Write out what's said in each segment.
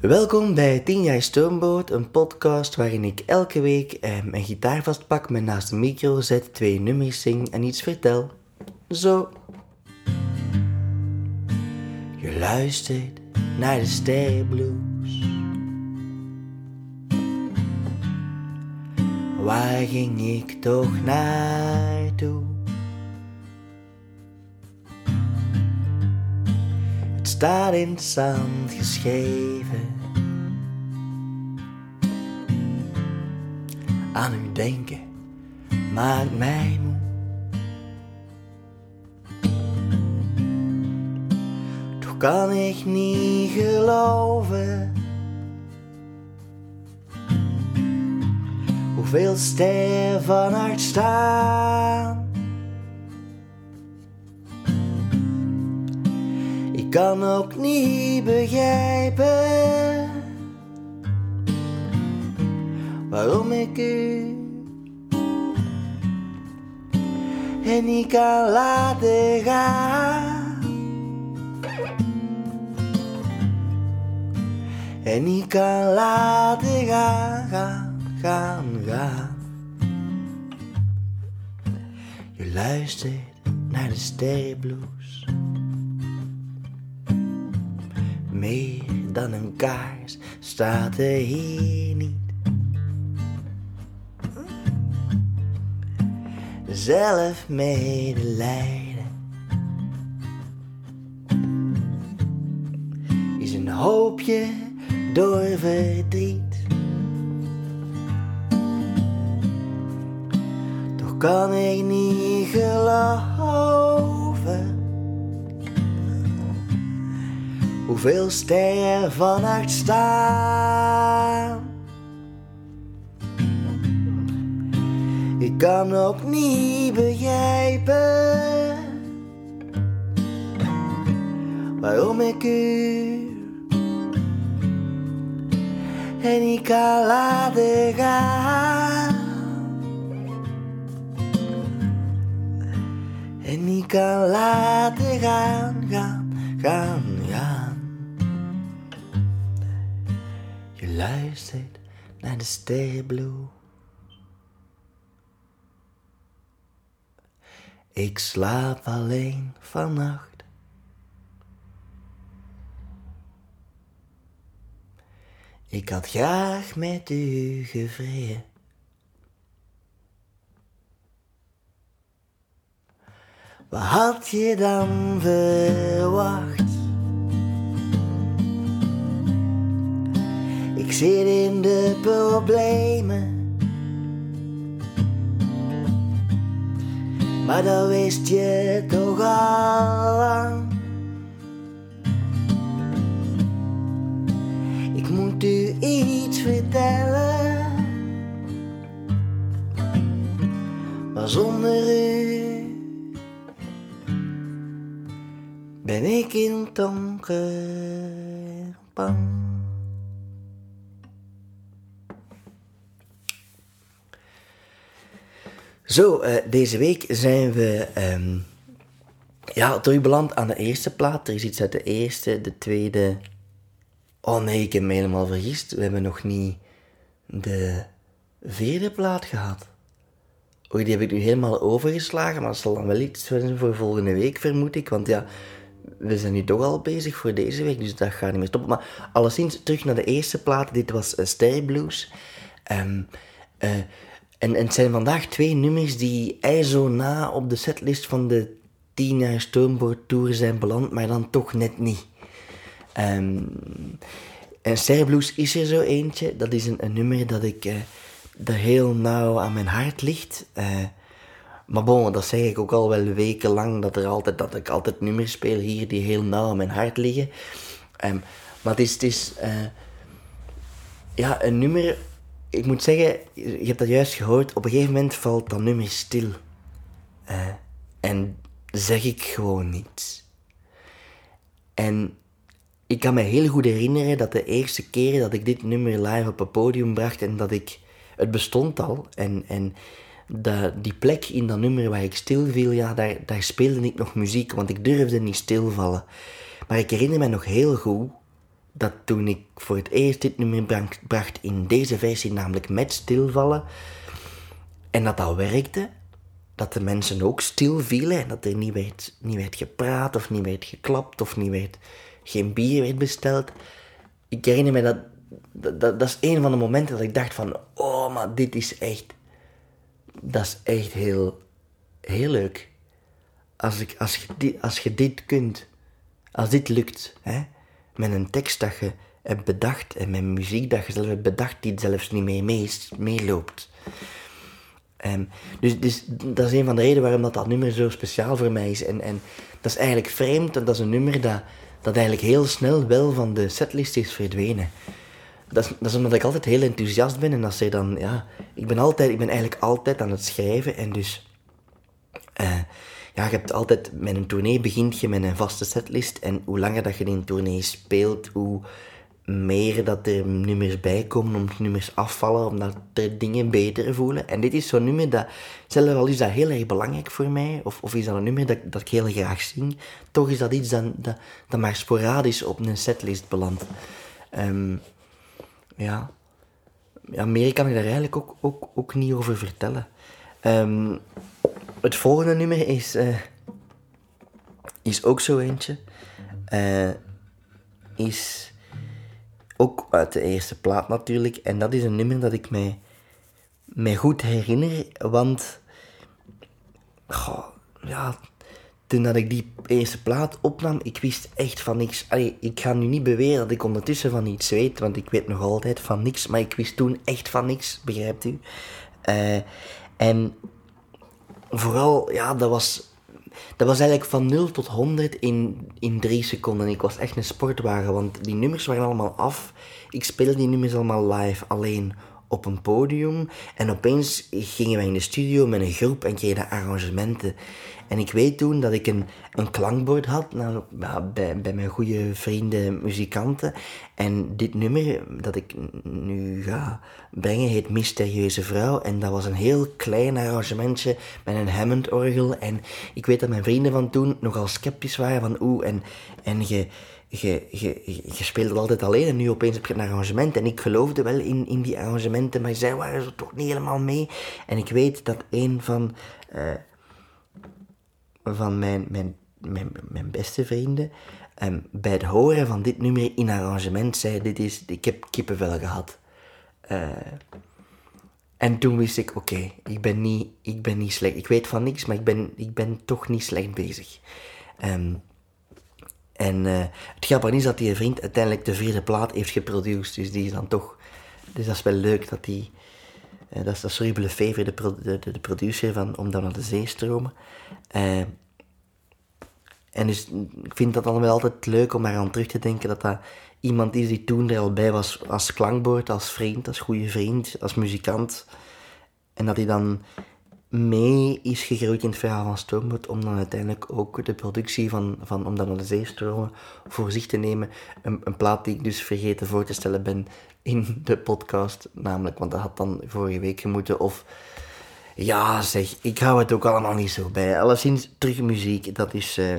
Welkom bij 10 jaar Stoomboot, een podcast waarin ik elke week mijn gitaar vastpak, me naast de micro zet, twee nummers zing en iets vertel. Zo. Je luistert naar de sterrenblues. Waar ging ik toch naartoe? Staat in zand geschreven. Aan u denken maakt mij moe. Toch kan ik niet geloven. Hoeveel sterren hart staan. Kan ook niet begrijpen waarom ik u en niet kan laten gaan. En niet kan laten gaan, gaan, gaan, gaan. Je luistert naar de sterrenblues. Meer dan een kaars staat er hier niet. Zelf medelijden is een hoopje door verdriet. Toch kan ik niet geloven hoeveel sterren van hart staan. Ik kan ook niet begrijpen waarom ik u en ik kan laten gaan. En ik kan laten gaan, gaan, gaan. Luistert naar de sterrenblue. Ik slaap alleen vannacht. Ik had graag met u gevreden. Wat had je dan verwacht? Zit in de problemen. Maar dat wist je toch al lang. Ik moet u iets vertellen. Maar zonder u ben ik in bang. Zo, eh, deze week zijn we ehm, ja, terugbeland aan de eerste plaat. Er is iets uit de eerste, de tweede. Oh nee, ik heb me helemaal vergist. We hebben nog niet de vierde plaat gehad. Oei, die heb ik nu helemaal overgeslagen, maar dat zal dan wel iets zijn voor volgende week, vermoed ik. Want ja, we zijn nu toch al bezig voor deze week, dus dat gaat niet meer stoppen. Maar alleszins, terug naar de eerste plaat. Dit was uh, Sterry Blues. Ehm, eh, en, en het zijn vandaag twee nummers die ei zo na op de setlist van de 10 jaar Stoomboot Tour zijn beland, maar dan toch net niet. Ehm, en Sterry Blues is er zo eentje. Dat is een, nummer dat ik... eh, dat heel nauw aan mijn hart ligt. Eh, maar bon, dat zeg ik ook al wel wekenlang, dat, er altijd, dat ik altijd nummers speel hier die heel nauw aan mijn hart liggen. Ehm, maar het is, het is eh, ja, een nummer, ik moet zeggen, je hebt dat juist gehoord, op een gegeven moment valt dat nummer stil. En zeg ik gewoon niets. En ik kan me heel goed herinneren dat de eerste keer dat ik dit nummer live op een podium bracht en dat ik... Het bestond al en, en de, die plek in dat nummer waar ik stilviel, ja, daar, daar speelde ik nog muziek, want ik durfde niet stilvallen. Maar ik herinner me nog heel goed dat toen ik voor het eerst dit nummer bracht, in deze versie, namelijk met stilvallen, en dat dat werkte, dat de mensen ook stil vielen en dat er niet werd, niet werd gepraat of niet werd geklapt of niet werd, geen bier werd besteld. Ik herinner me dat, dat, dat, dat is een van de momenten dat ik dacht van, oh, maar dit is echt, dat is echt heel, heel leuk. Als, ik, als, je, als je dit kunt, als dit lukt, hè, met een tekst dat je hebt bedacht en met muziek dat je zelf hebt bedacht die zelfs niet mee meeloopt. Um, dus, dus dat is een van de redenen waarom dat, dat nummer zo speciaal voor mij is. En, en dat is eigenlijk vreemd, dat is een nummer dat, dat eigenlijk heel snel wel van de setlist is verdwenen. Dat is, dat omdat ik altijd heel enthousiast ben en als je dan, ja, ik ben altijd, ik ben eigenlijk altijd aan het schrijven en dus, uh, ja, je hebt altijd, met een tournee begint je met een vaste setlist en hoe langer dat je in een tournee speelt, hoe meer dat er nummers bij komen, om nummers afvallen, omdat er dingen beter voelen. En dit is zo'n nummer dat, zelfs al is dat heel erg belangrijk voor mij, of, of is dat een nummer dat, dat ik heel graag zing, toch is dat iets dat, dat, dat maar sporadisch op een setlist belandt. Um, ja. ja, meer kan ik daar eigenlijk ook, ook, ook niet over vertellen. Um, het volgende nummer is, uh, is ook zo eentje. Uh, is ook uit de eerste plaat natuurlijk. En dat is een nummer dat ik mij, mij goed herinner. Want ja, toen dat ik die eerste plaat opnam, ik wist echt van niks. Allee, ik ga nu niet beweren dat ik ondertussen van iets weet, want ik weet nog altijd van niks. Maar ik wist toen echt van niks, begrijpt u? Uh, en vooral, ja, dat was dat was eigenlijk van 0 tot 100 in, in 3 seconden. Ik was echt een sportwagen, want die nummers waren allemaal af. Ik speelde die nummers allemaal live, alleen op een podium. En opeens gingen wij in de studio met een groep en kregen arrangementen. En ik weet toen dat ik een, een klankbord had nou, bij, bij mijn goede vrienden muzikanten. En dit nummer dat ik nu ga brengen heet Mysterieuze Vrouw. En dat was een heel klein arrangementje met een Hammond-orgel. En ik weet dat mijn vrienden van toen nogal sceptisch waren van oeh, en, en je je, je, je speelde altijd alleen en nu opeens heb je een arrangement. En ik geloofde wel in, in die arrangementen, maar zij waren er toch niet helemaal mee. En ik weet dat een van, uh, van mijn, mijn, mijn, mijn beste vrienden um, bij het horen van dit nummer in arrangement zei: dit is, Ik heb kippenvel gehad. Uh, en toen wist ik: oké, ik, ben niet, ik ben niet slecht. Ik weet van niks, maar ik ben, ik ben toch niet slecht bezig. Um, en uh, het grappige is dat die vriend uiteindelijk de vierde plaat heeft geproduceerd. Dus die is dan toch... Dus dat is wel leuk dat die... Uh, dat is, dat Ruben de, de, producer van Om dan naar de zee stromen. Uh, en dus ik vind dat dan wel altijd leuk om aan terug te denken dat dat iemand is die toen er al bij was als klankbord, als vriend, als goede vriend, als muzikant. En dat hij dan mee is gegroeid in het verhaal van Stoomboot om dan uiteindelijk ook de productie van, van Om dan de zee stromen voor zich te nemen. Een, een plaat die ik dus vergeten voor te stellen ben in de podcast, namelijk, want dat had dan vorige week gemoeten. Of ja, zeg, ik hou het ook allemaal niet zo bij. Alleszins terug muziek, dat is, uh,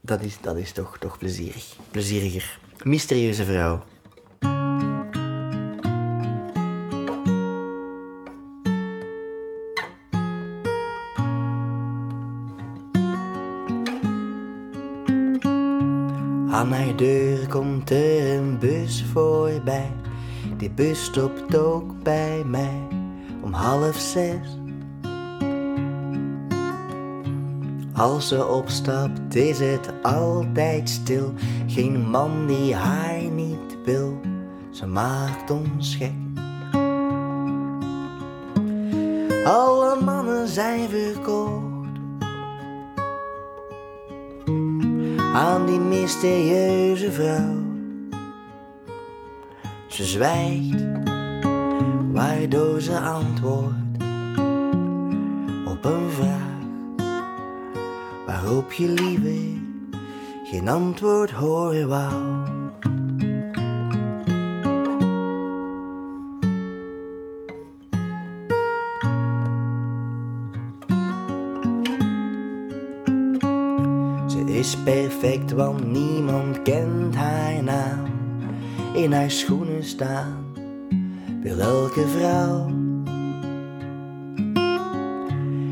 dat is, dat is toch, toch plezierig. Plezieriger. Mysterieuze vrouw. Deur komt er een bus voorbij. Die bus stopt ook bij mij om half zes. Als ze opstapt is het altijd stil. Geen man die haar niet wil. Ze maakt ons gek. Alle mannen zijn verkocht. Aan die mysterieuze vrouw. Ze zwijgt, waardoor ze antwoordt op een vraag waarop je liever geen antwoord horen wou. Is perfect, want niemand kent haar naam. in haar schoenen staan, wil elke vrouw.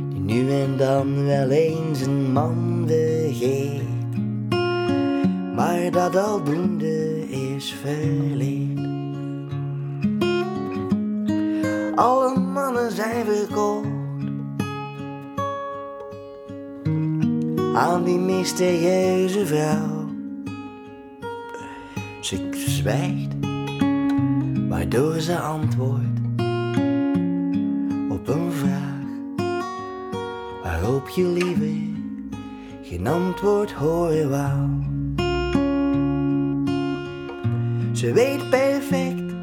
Die nu en dan wel eens een man begeeft, maar dat aldoende is verleerd. Alle mannen zijn verkocht aan die mysterieuze vrouw. Ze zwijgt, waardoor ze antwoordt op een vraag waarop je liever geen antwoord horen wou. Ze weet perfect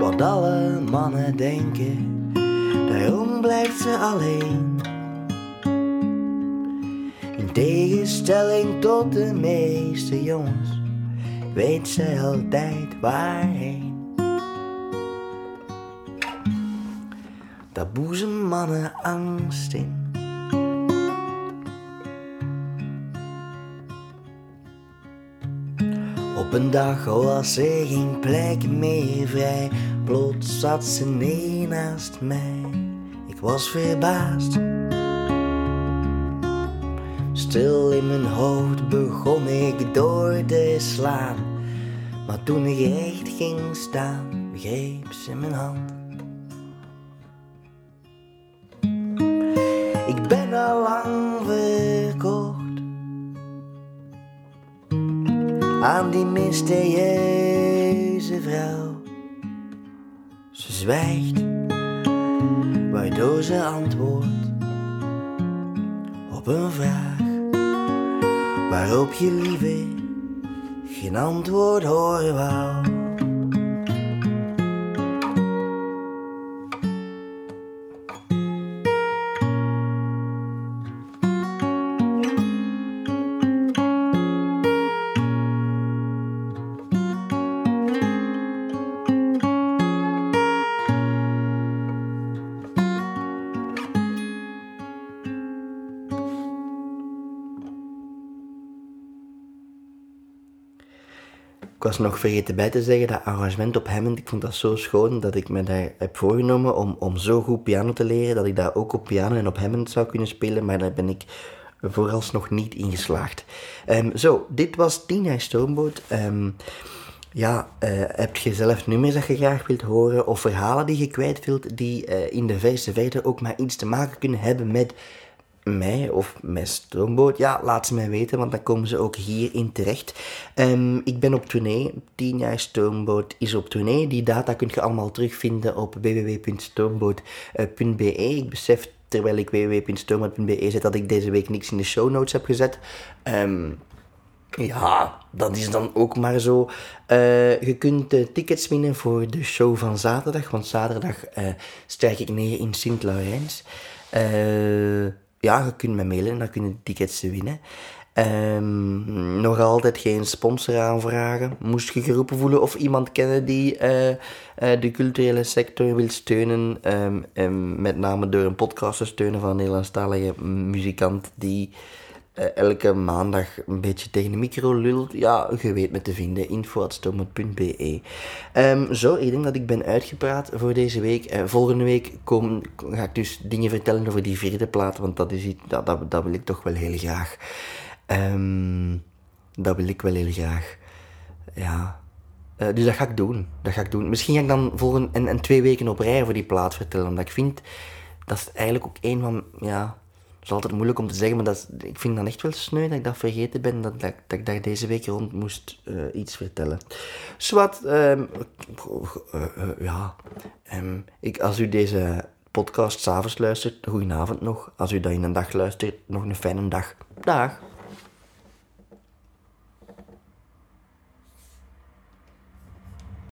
wat alle mannen denken, daarom blijft ze alleen. In tegenstelling tot de meeste jongens, weet zij altijd waarheen. Daar boezen mannen angst in. Op een dag was er geen plek meer vrij. Plots zat ze neer naast mij. Ik was verbaasd. Stil in mijn hoofd begon ik door te slaan. Maar toen ik recht ging staan, greep ze mijn hand. Ik ben al lang verkocht aan die mysterieuze vrouw. Ze zwijgt, waardoor ze antwoordt op een vraag waarop je liever geen antwoord horen wou. Ik was nog vergeten bij te zeggen dat arrangement op Hammond, ik vond dat zo schoon dat ik me daar heb voorgenomen om, om zo goed piano te leren dat ik dat ook op piano en op Hammond zou kunnen spelen, maar daar ben ik vooralsnog niet in geslaagd. Ehm, zo, dit was Tina Stoomboot. Ehm, ja, eh, heb je zelf nummers dat je graag wilt horen of verhalen die je kwijt wilt die eh, in de verste verte ook maar iets te maken kunnen hebben met mij of met Stoomboot, ja, laat ze mij weten, want dan komen ze ook hierin terecht. Ehm, ik ben op tournee, 10 jaar Stoomboot is op tournee. Die data kun je allemaal terugvinden op www.stoomboot.be. Ik besef terwijl ik www.stoomboot.be zet dat ik deze week niks in de show notes heb gezet. Ehm, ja, dat is dan ook maar zo. Eh, je kunt uh, tickets winnen voor de show van zaterdag, want zaterdag uh, ik neer in Sint-Laurens ja, je kunt me mailen en dan kun je tickets winnen. Um, nog altijd geen sponsor aanvragen. Moest je geroepen voelen of iemand kennen die uh, uh, de culturele sector wil steunen. Um, um, met name door een podcast te steunen van een Nederlandstalige muzikant die elke maandag een beetje tegen de micro lult. Ja, je weet me te vinden. info.stomet.be Zo, ik denk dat ik ben uitgepraat voor deze week. volgende week kom, ga ik dus dingen vertellen over die vierde plaat. Want dat, is iets, dat, dat, dat wil ik toch wel heel graag. Um, dat wil ik wel heel graag. Ja. Uh, dus dat ga ik doen. Dat ga ik doen. Misschien ga ik dan volgende en, en twee weken op rij voor die plaat vertellen. Omdat ik vind, dat is eigenlijk ook een van, ja, is altijd moeilijk om te zeggen, maar dat ik vind dan echt wel sneu dat ik dat vergeten ben, dat, dat, dat ik daar deze week rond moest uh, iets vertellen. Zwat, um, uh, ja, um, ik, als u deze podcast s'avonds luistert, goedenavond nog. Als u dat in een dag luistert, nog een fijne dag. Dag.